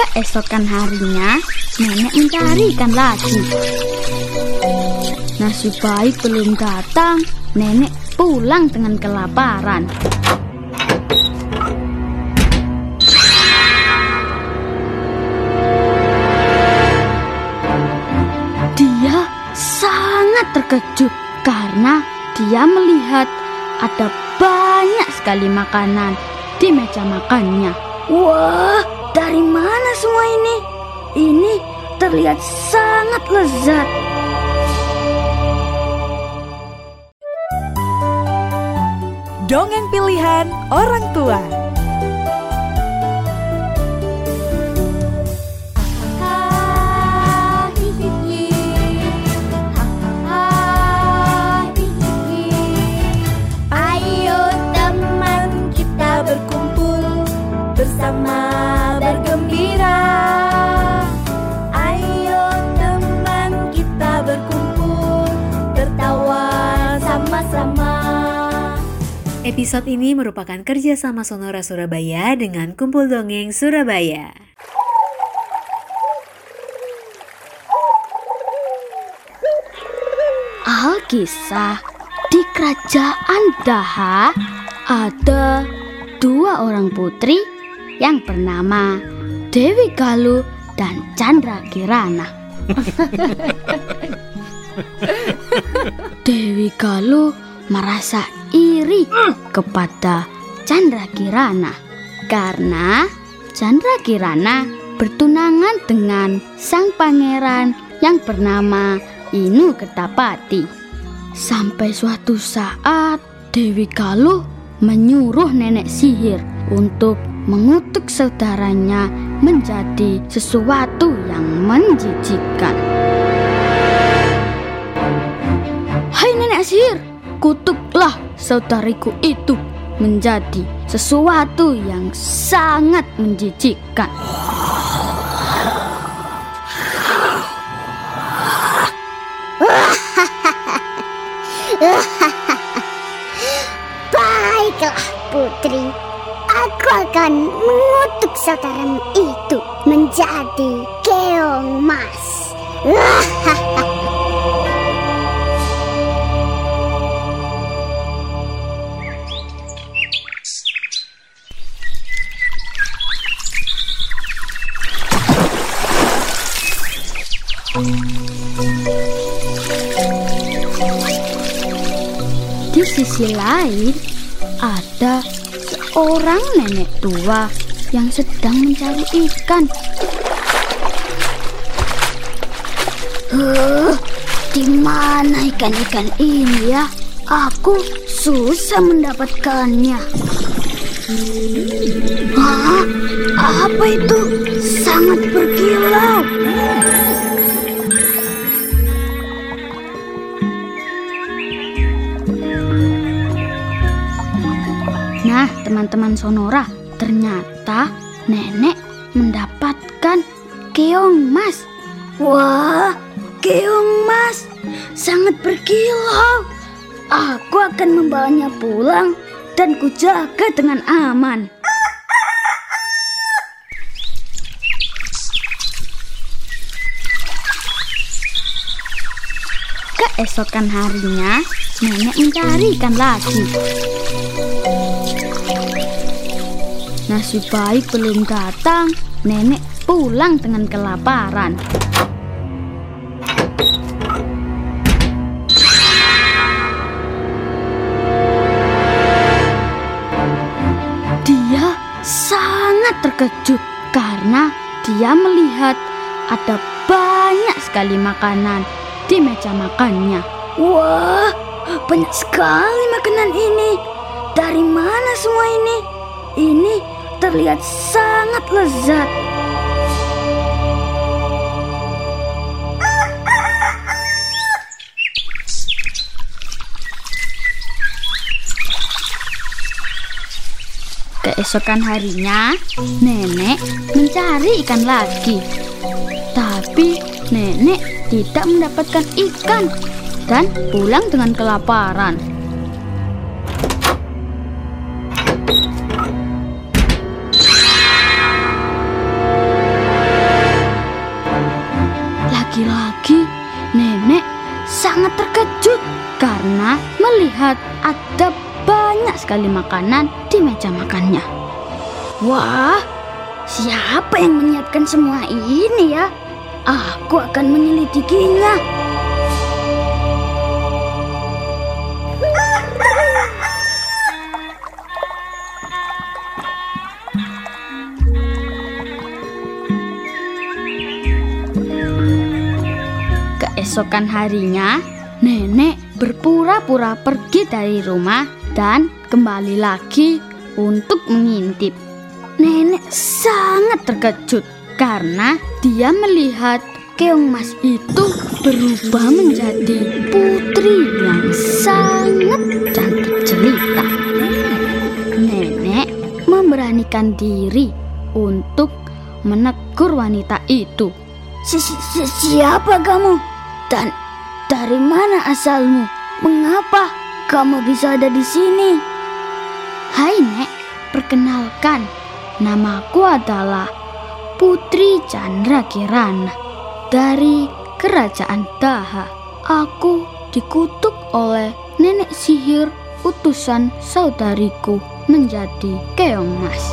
Keesokan harinya, nenek mencari ikan lagi. Nasi baik belum datang, nenek pulang dengan kelaparan. Dia sangat terkejut karena dia melihat ada banyak sekali makanan di meja makannya. Wah, dari mana semua ini? Ini terlihat sangat lezat. Dongeng pilihan orang tua. Episode ini merupakan kerjasama Sonora Surabaya dengan Kumpul Dongeng Surabaya. Alkisah di kerajaan Daha ada dua orang putri yang bernama Dewi Galuh dan Chandra Kirana. Dewi Galuh merasa iri kepada Chandra Kirana karena Chandra Kirana bertunangan dengan sang pangeran yang bernama Inu Ketapati. Sampai suatu saat Dewi Galuh menyuruh nenek sihir untuk mengutuk saudaranya menjadi sesuatu yang menjijikan. Hai nenek sihir, kutuklah saudariku itu menjadi sesuatu yang sangat menjijikkan. Baiklah putri, aku akan mengutuk saudaramu itu menjadi keong mas. ada seorang nenek tua yang sedang mencari ikan. Huh, di mana ikan-ikan ini ya? Aku susah mendapatkannya. Hah? Apa itu? Sangat berkilau. Nah, teman-teman Sonora, ternyata nenek mendapatkan keong mas. Wah, keong mas sangat berkilau. Aku akan membawanya pulang dan kujaga dengan aman. Keesokan harinya, nenek mencari ikan lagi. Nasi baik belum datang, nenek pulang dengan kelaparan. Dia sangat terkejut karena dia melihat ada banyak sekali makanan di meja makannya. Wah, banyak sekali makanan ini. Dari mana semua ini? Ini terlihat sangat lezat. Keesokan harinya, nenek mencari ikan lagi. Tapi nenek tidak mendapatkan ikan dan pulang dengan kelaparan. Melihat ada banyak sekali makanan di meja makannya. Wah, siapa yang menyiapkan semua ini ya? Aku akan menyelidikinya. Keesokan harinya, nenek berpura-pura pergi dari rumah dan kembali lagi untuk mengintip. Nenek sangat terkejut karena dia melihat keong mas itu berubah menjadi putri yang sangat cantik jelita. Nenek memberanikan diri untuk menegur wanita itu. Si- si- Siapa kamu? Dan dari mana asalmu? Mengapa kamu bisa ada di sini? Hai Nek, perkenalkan, namaku adalah Putri Chandra Kirana dari Kerajaan Daha. Aku dikutuk oleh nenek sihir utusan saudariku menjadi keong mas.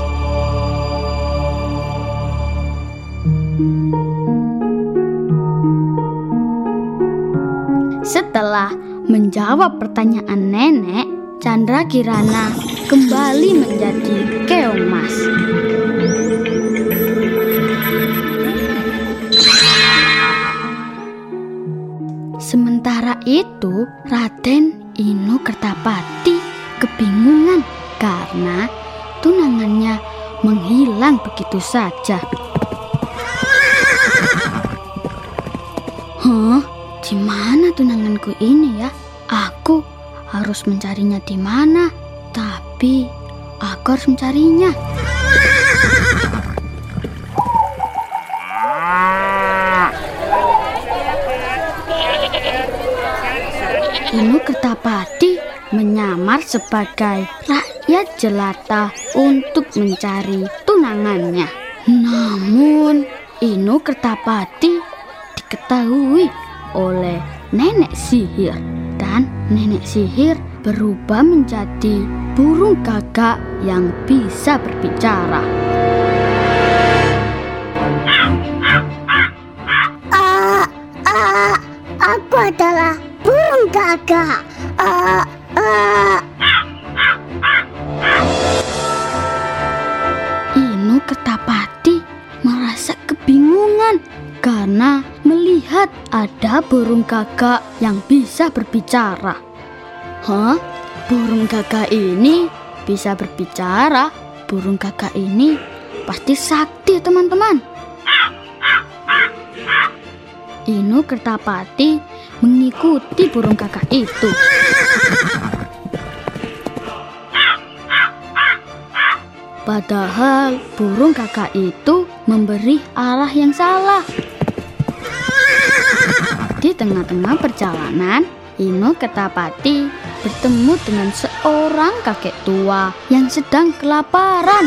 Setelah menjawab pertanyaan nenek, Chandra Kirana kembali menjadi keong mas. Sementara itu, Raden Inu Kertapati kebingungan karena tunangannya menghilang begitu saja. Hah? Tunanganku ini ya? Aku harus mencarinya di mana? Tapi aku harus mencarinya. Inu Kertapati menyamar sebagai rakyat jelata untuk mencari tunangannya. Namun, Inu Kertapati diketahui oleh nenek sihir dan nenek sihir berubah menjadi burung gagak yang bisa berbicara. Ah, ah, aku adalah burung gagak. Burung gagak yang bisa berbicara. Hah? Burung gagak ini bisa berbicara? Burung gagak ini pasti sakti, teman-teman. Inu Kertapati mengikuti burung gagak itu. Padahal burung kakak itu memberi arah yang salah. Di tengah-tengah perjalanan, Inu Ketapati bertemu dengan seorang kakek tua yang sedang kelaparan.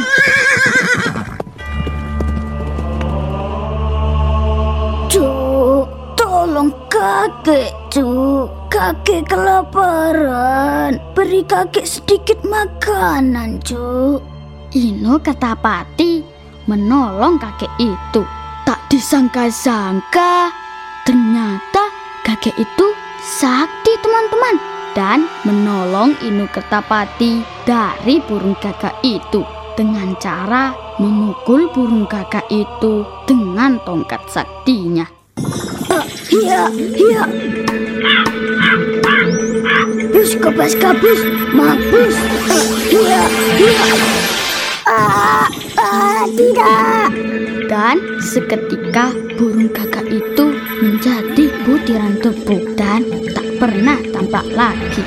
Cuk, tolong kakek, cuk. Kakek kelaparan. Beri kakek sedikit makanan, cuk. Ino Ketapati menolong kakek itu. Tak disangka-sangka, ternyata kakek itu sakti teman-teman dan menolong Inu Ketapati dari burung gagak itu dengan cara memukul burung gagak itu dengan tongkat saktinya. Iya, iya. Bus kebas kabus, mampus. Iya, iya. Ah, ah, tidak. Dan seketika burung gagak itu menjadi butiran debu dan tak pernah tampak lagi.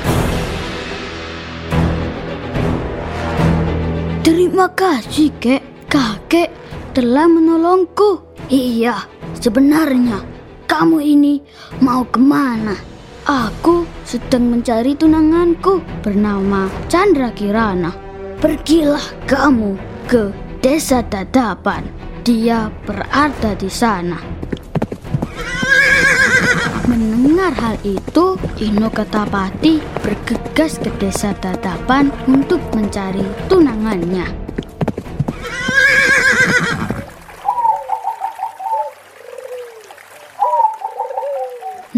Terima kasih, kek. Kakek telah menolongku. Iya, sebenarnya kamu ini mau ke mana? Aku sedang mencari tunanganku bernama Chandra Kirana. Pergilah kamu ke desa Dadapan. Dia berada di sana. Mendengar hal itu, Ino Ketapati bergegas ke desa Tatapan untuk mencari tunangannya.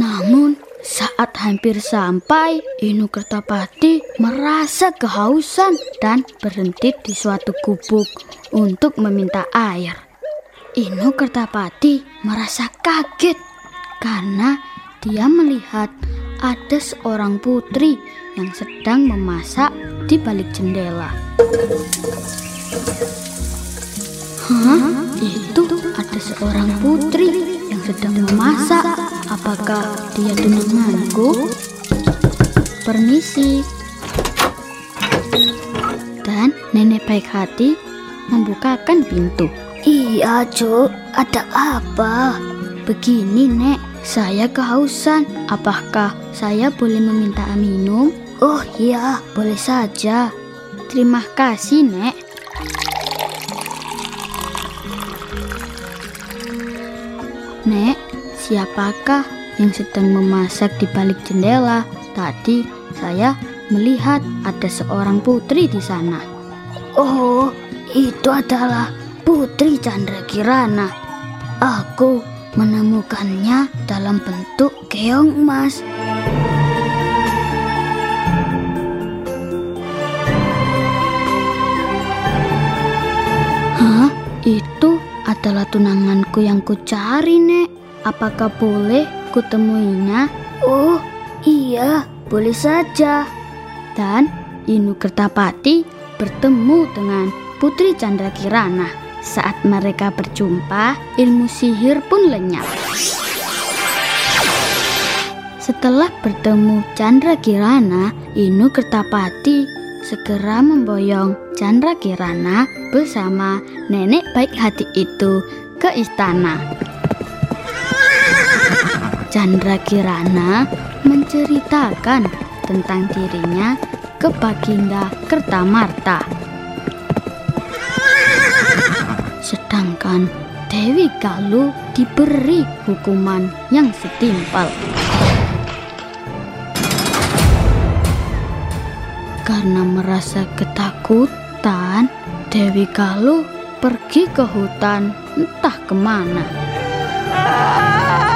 Namun, saat hampir sampai, Inu Kertapati merasa kehausan dan berhenti di suatu gubuk untuk meminta air. Inu Kertapati merasa kaget karena dia melihat ada seorang putri yang sedang memasak di balik jendela. Hah? Itu ada seorang putri yang sedang memasak. Apakah dia tunanganku? Permisi. Dan nenek baik hati membukakan pintu. Iya, Cuk. Ada apa? Begini, Nek. Saya kehausan. Apakah saya boleh meminta minum? Oh iya, boleh saja. Terima kasih, Nek. Nek, siapakah yang sedang memasak di balik jendela? Tadi saya melihat ada seorang putri di sana. Oh, itu adalah Putri Chandra Kirana. Aku menemukannya dalam bentuk keong emas. Hah? Itu adalah tunanganku yang kucari, Nek. Apakah boleh kutemuinya? Oh, iya, boleh saja. Dan Inu Kertapati bertemu dengan Putri Chandra Kirana. Saat mereka berjumpa, ilmu sihir pun lenyap. Setelah bertemu Chandra Kirana, Inu Kertapati segera memboyong Chandra Kirana bersama nenek baik hati itu ke istana. Chandra Kirana menceritakan tentang dirinya ke Baginda Kertamarta. Sedangkan Dewi Galuh diberi hukuman yang setimpal. Karena merasa ketakutan, Dewi Galuh pergi ke hutan entah ke mana. Inu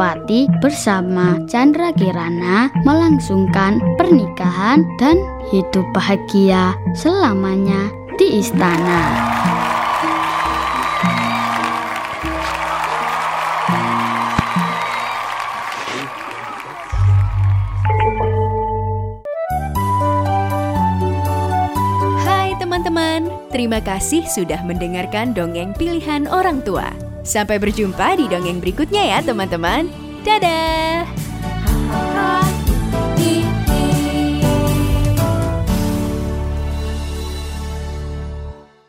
Kertapati bersama Chandra Kirana melangsungkan pernikahan dan hidup bahagia selamanya di istana. Hai teman-teman, terima kasih sudah mendengarkan dongeng pilihan orang tua. Sampai berjumpa di dongeng berikutnya ya teman-teman. Dadah!